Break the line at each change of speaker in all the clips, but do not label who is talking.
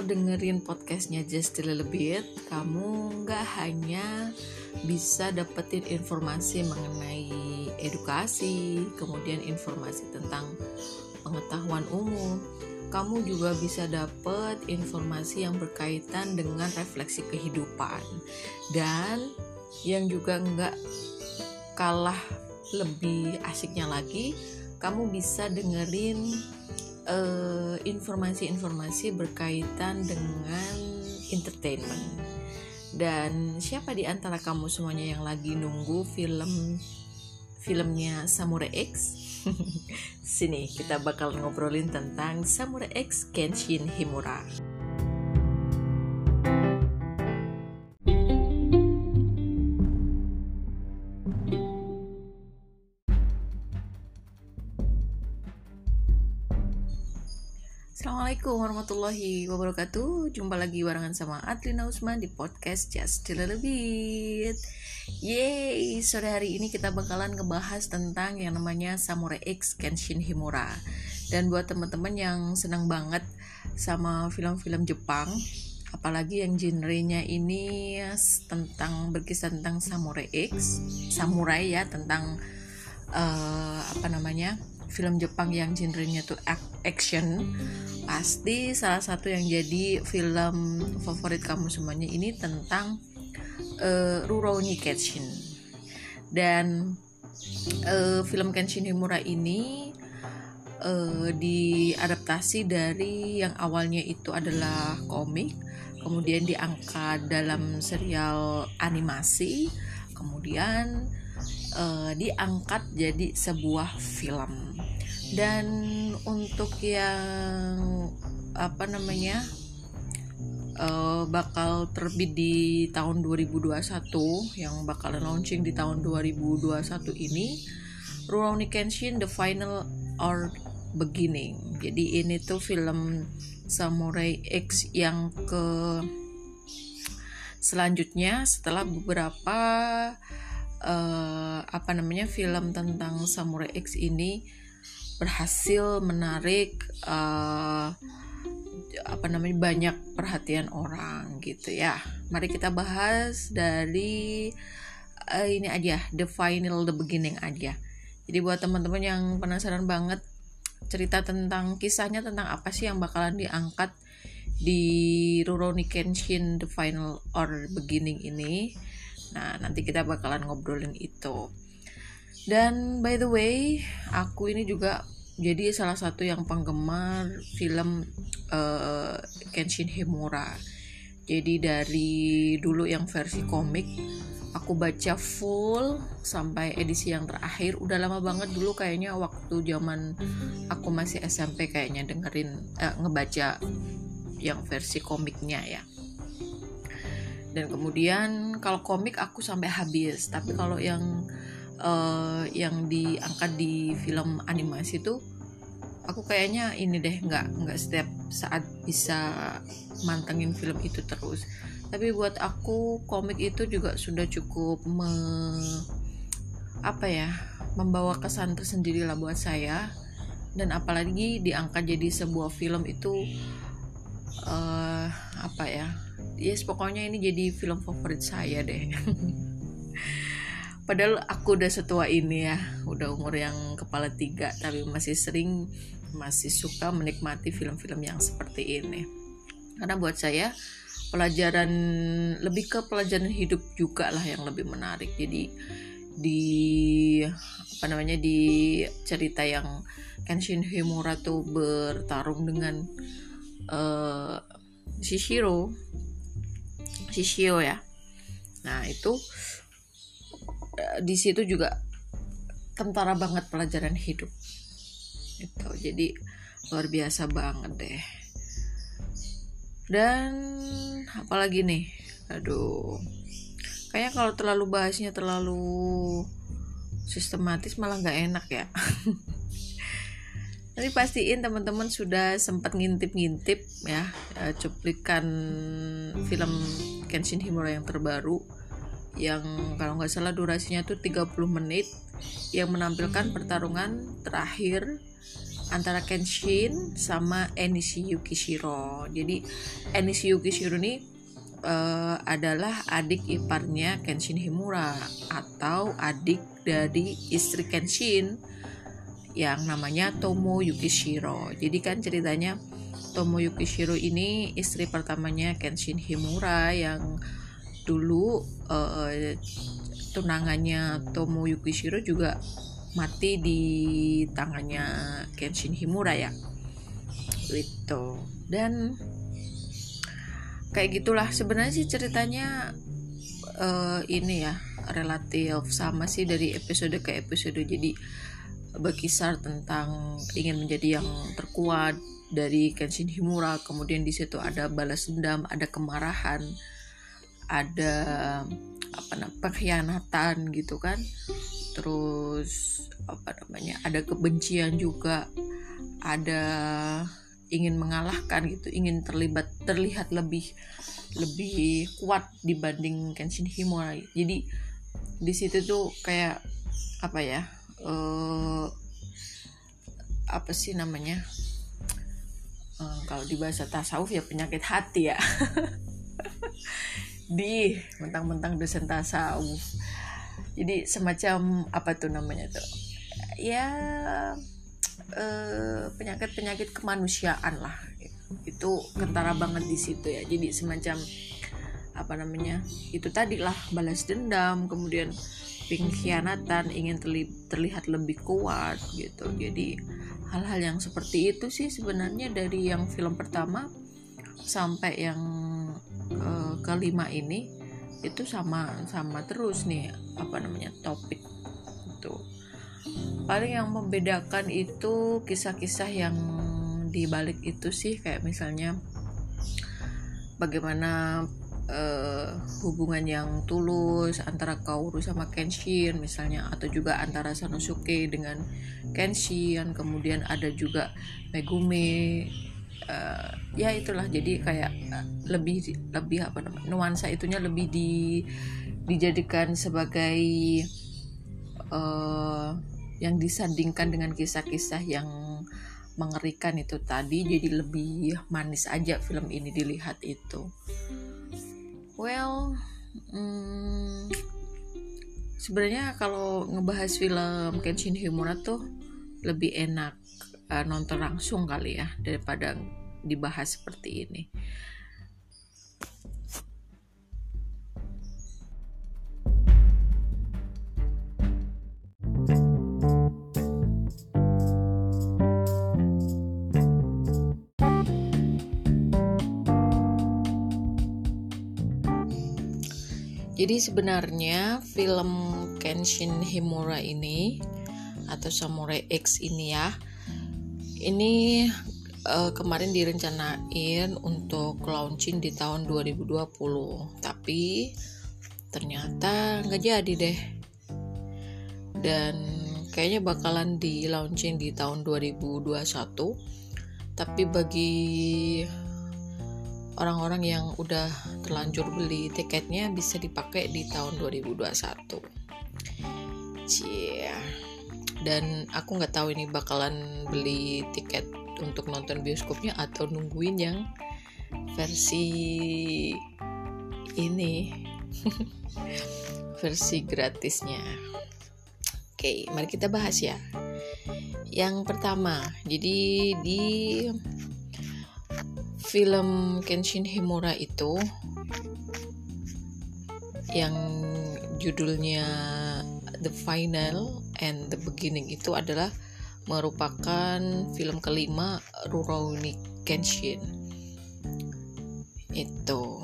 kalau dengerin podcastnya Just a Little Bit, kamu nggak hanya bisa dapetin informasi mengenai edukasi, kemudian informasi tentang pengetahuan umum, kamu juga bisa dapet informasi yang berkaitan dengan refleksi kehidupan. Dan yang juga nggak kalah lebih asiknya lagi, kamu bisa dengerin uh, informasi-informasi berkaitan dengan entertainment. Dan siapa di antara kamu semuanya yang lagi nunggu film filmnya Samurai X? Sini kita bakal ngobrolin tentang Samurai X Kenshin Himura. Assalamualaikum warahmatullahi wabarakatuh. Jumpa lagi barengan sama Adlina Usman di podcast Just a Little Bit. Yeay, sore hari ini kita bakalan ngebahas tentang yang namanya Samurai X Kenshin Himura. Dan buat teman-teman yang senang banget sama film-film Jepang Apalagi yang genrenya ini tentang berkisah tentang Samurai X Samurai ya, tentang uh, apa namanya film Jepang yang genrenya tuh action pasti salah satu yang jadi film favorit kamu semuanya ini tentang uh, Rurouni Kenshin. Dan uh, film Kenshin Himura ini uh, diadaptasi dari yang awalnya itu adalah komik kemudian diangkat dalam serial animasi kemudian uh, diangkat jadi sebuah film. Dan untuk yang apa namanya uh, bakal terbit di tahun 2021 yang bakal launching di tahun 2021 ini Rurouni Kenshin The Final or Beginning. Jadi ini tuh film Samurai X yang ke selanjutnya setelah beberapa uh, apa namanya film tentang Samurai X ini berhasil menarik uh, apa namanya banyak perhatian orang gitu ya. Mari kita bahas dari uh, ini aja, the final, the beginning aja. Jadi buat teman-teman yang penasaran banget cerita tentang kisahnya tentang apa sih yang bakalan diangkat di Rurouni Kenshin The Final or Beginning ini Nah, nanti kita bakalan ngobrolin itu. Dan by the way, aku ini juga jadi salah satu yang penggemar film uh, Kenshin Himura. Jadi dari dulu yang versi komik aku baca full sampai edisi yang terakhir udah lama banget dulu kayaknya waktu zaman aku masih SMP kayaknya dengerin uh, ngebaca yang versi komiknya ya dan kemudian kalau komik aku sampai habis. Tapi kalau yang uh, yang diangkat di film animasi itu aku kayaknya ini deh nggak nggak setiap saat bisa mantengin film itu terus. Tapi buat aku komik itu juga sudah cukup me, apa ya membawa kesan tersendiri lah buat saya. Dan apalagi diangkat jadi sebuah film itu uh, apa ya yes pokoknya ini jadi film favorit saya deh. Padahal aku udah setua ini ya udah umur yang kepala tiga tapi masih sering masih suka menikmati film-film yang seperti ini. Karena buat saya pelajaran lebih ke pelajaran hidup juga lah yang lebih menarik. Jadi di apa namanya di cerita yang Kenshin Himura tuh bertarung dengan uh, Shishiro Shishio ya. Nah itu eh, di situ juga kentara banget pelajaran hidup. Itu jadi luar biasa banget deh. Dan apalagi nih? Aduh. Kayaknya kalau terlalu bahasnya terlalu sistematis malah nggak enak ya Nanti pastiin teman-teman sudah sempat ngintip-ngintip ya eh, cuplikan film Kenshin Himura yang terbaru yang kalau nggak salah durasinya tuh 30 menit yang menampilkan pertarungan terakhir antara Kenshin sama Enishi Yukishiro. Jadi Enishi Yukishiro ini uh, adalah adik iparnya Kenshin Himura atau adik dari istri Kenshin yang namanya Tomo Yukishiro. Jadi kan ceritanya Tomo Yukishiro ini istri pertamanya Kenshin Himura yang dulu uh, tunangannya Tomo Yukishiro juga mati di tangannya Kenshin Himura ya. Gitu. Dan kayak gitulah. Sebenarnya sih ceritanya uh, ini ya relatif sama sih dari episode ke episode. Jadi berkisar tentang ingin menjadi yang terkuat dari Kenshin Himura. Kemudian di situ ada balas dendam ada kemarahan ada apa namanya pengkhianatan gitu kan. Terus apa namanya ada kebencian juga ada ingin mengalahkan gitu ingin terlibat terlihat lebih lebih kuat dibanding Kenshin Himura. Jadi di situ tuh kayak apa ya uh, apa sih namanya? Uh, kalau di bahasa tasawuf ya penyakit hati ya. Di mentang-mentang dosen tasawuf. Jadi semacam apa tuh namanya tuh? Ya eh, penyakit-penyakit kemanusiaan lah. Itu kentara banget di situ ya. Jadi semacam apa namanya itu tadi lah balas dendam kemudian pengkhianatan ingin terli terlihat lebih kuat gitu. Jadi hal-hal yang seperti itu sih sebenarnya dari yang film pertama sampai yang uh, kelima ini itu sama sama terus nih apa namanya topik itu paling yang membedakan itu kisah-kisah yang dibalik itu sih kayak misalnya bagaimana uh, hubungan yang tulus antara Kaoru sama Kenshin misalnya atau juga antara Sanosuke dengan Kenshin kemudian ada juga Megumi uh, ya itulah. Jadi kayak uh, lebih lebih apa namanya nuansa itunya lebih di dijadikan sebagai uh, yang disandingkan dengan kisah-kisah yang mengerikan itu tadi. Jadi lebih manis aja film ini dilihat itu well hmm, sebenarnya kalau ngebahas film Kenshin Himura tuh lebih enak uh, nonton langsung kali ya daripada dibahas seperti ini. Jadi sebenarnya film Kenshin Himura ini atau Samurai X ini ya ini uh, kemarin direncanain untuk launching di tahun 2020 tapi ternyata nggak jadi deh. Dan kayaknya bakalan di launching di tahun 2021 tapi bagi orang-orang yang udah terlanjur beli tiketnya bisa dipakai di tahun 2021 Cie. Dan aku nggak tahu ini bakalan beli tiket untuk nonton bioskopnya atau nungguin yang versi ini. Versi gratisnya. Oke mari kita bahas ya. Yang pertama jadi di film Kenshin Himura itu yang judulnya The Final and the Beginning itu adalah merupakan film kelima Rurouni Kenshin. Itu.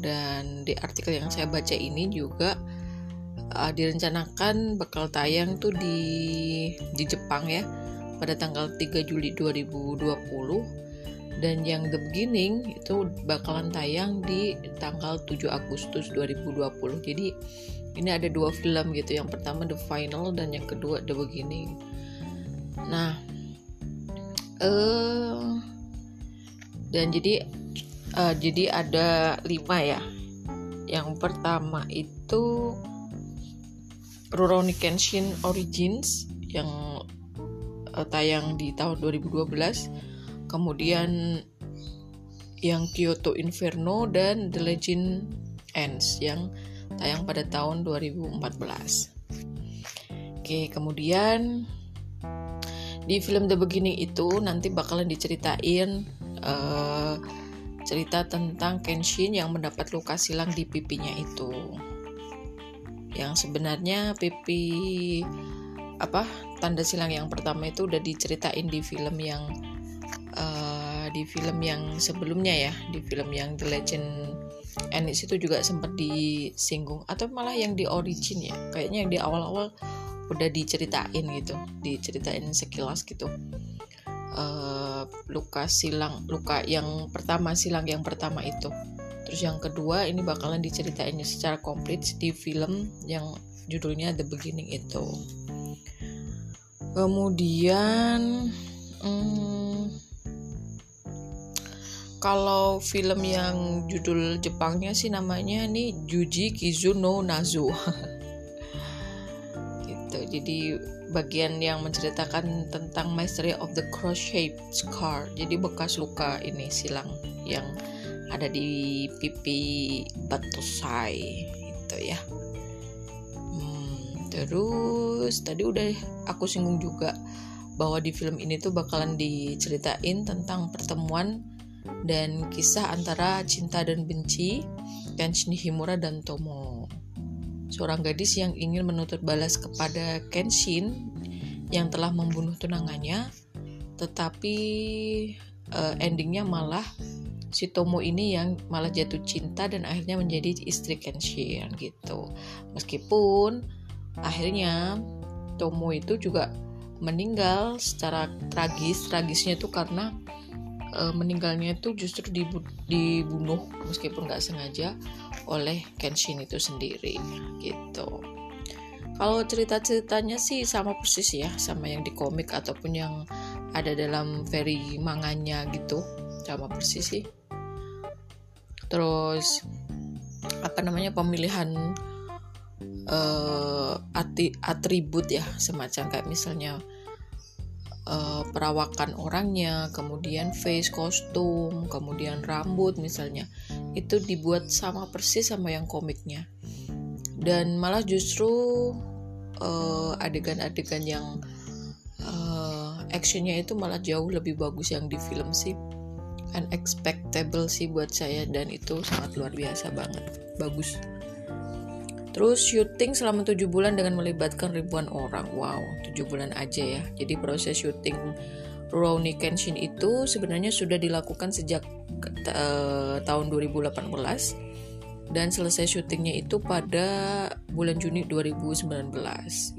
Dan di artikel yang saya baca ini juga uh, direncanakan bakal tayang tuh di di Jepang ya pada tanggal 3 Juli 2020 dan yang The Beginning itu bakalan tayang di tanggal 7 Agustus 2020 jadi ini ada dua film gitu. Yang pertama The Final dan yang kedua The Beginning. Nah uh, dan jadi uh, jadi ada lima ya. Yang pertama itu Rurouni Kenshin Origins yang uh, tayang di tahun 2012 kemudian yang Kyoto Inferno dan The Legend Ends yang tayang pada tahun 2014 oke kemudian di film The Beginning itu nanti bakalan diceritain uh, cerita tentang Kenshin yang mendapat luka silang di pipinya itu. Yang sebenarnya pipi apa tanda silang yang pertama itu udah diceritain di film yang uh, di film yang sebelumnya ya di film yang The Legend Ennis itu juga sempat disinggung atau malah yang di origin ya kayaknya yang di awal-awal udah diceritain gitu diceritain sekilas gitu. Uh, luka silang luka yang pertama silang yang pertama itu. Terus yang kedua ini bakalan diceritain secara komplit di film yang judulnya The Beginning itu. Kemudian hmm, kalau film yang judul Jepangnya sih namanya nih Juji Kizuno Nazu. Gitu. Jadi bagian yang menceritakan tentang Mystery of the Cross-shaped Scar. Jadi bekas luka ini silang yang ada di pipi Batusai itu ya. Terus tadi udah aku singgung juga bahwa di film ini tuh bakalan diceritain tentang pertemuan dan kisah antara cinta dan benci Kenshin Himura dan Tomo. Seorang gadis yang ingin menuntut balas kepada Kenshin yang telah membunuh tunangannya, tetapi uh, endingnya malah si Tomo ini yang malah jatuh cinta dan akhirnya menjadi istri Kenshin gitu. Meskipun akhirnya Tomo itu juga meninggal secara tragis tragisnya itu karena e, meninggalnya itu justru dibunuh meskipun nggak sengaja oleh Kenshin itu sendiri gitu. Kalau cerita-ceritanya sih sama persis ya sama yang di komik ataupun yang ada dalam very manganya gitu sama persis sih. Terus apa namanya pemilihan uh, atribut ya semacam kayak misalnya uh, perawakan orangnya, kemudian face kostum, kemudian rambut misalnya itu dibuat sama persis sama yang komiknya. Dan malah justru uh, adegan-adegan yang uh, actionnya itu malah jauh lebih bagus yang di film sih. Unexpectable sih buat saya dan itu sangat luar biasa banget. Bagus Terus syuting selama 7 bulan dengan melibatkan ribuan orang. Wow, 7 bulan aja ya. Jadi proses syuting Rurouni Kenshin itu sebenarnya sudah dilakukan sejak uh, tahun 2018 dan selesai syutingnya itu pada bulan Juni 2019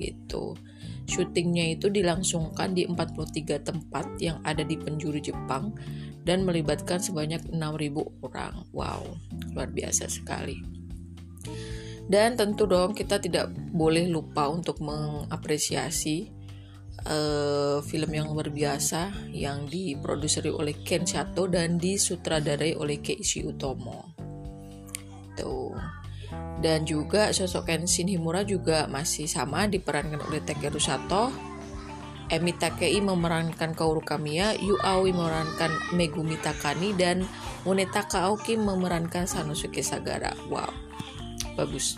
gitu. Syutingnya itu dilangsungkan di 43 tempat yang ada di penjuru Jepang dan melibatkan sebanyak 6.000 orang. Wow, luar biasa sekali. Dan tentu dong kita tidak boleh lupa untuk mengapresiasi uh, film yang luar biasa yang diproduseri oleh Ken Sato dan disutradarai oleh Keishi Utomo. Tuh. Dan juga sosok Kenshin Himura juga masih sama diperankan oleh Takeru Sato. Emi Takei memerankan Kaoru Kamiya, Yu Aoi memerankan Megumi Takani dan Munetaka Aoki memerankan Sanosuke Sagara. Wow bagus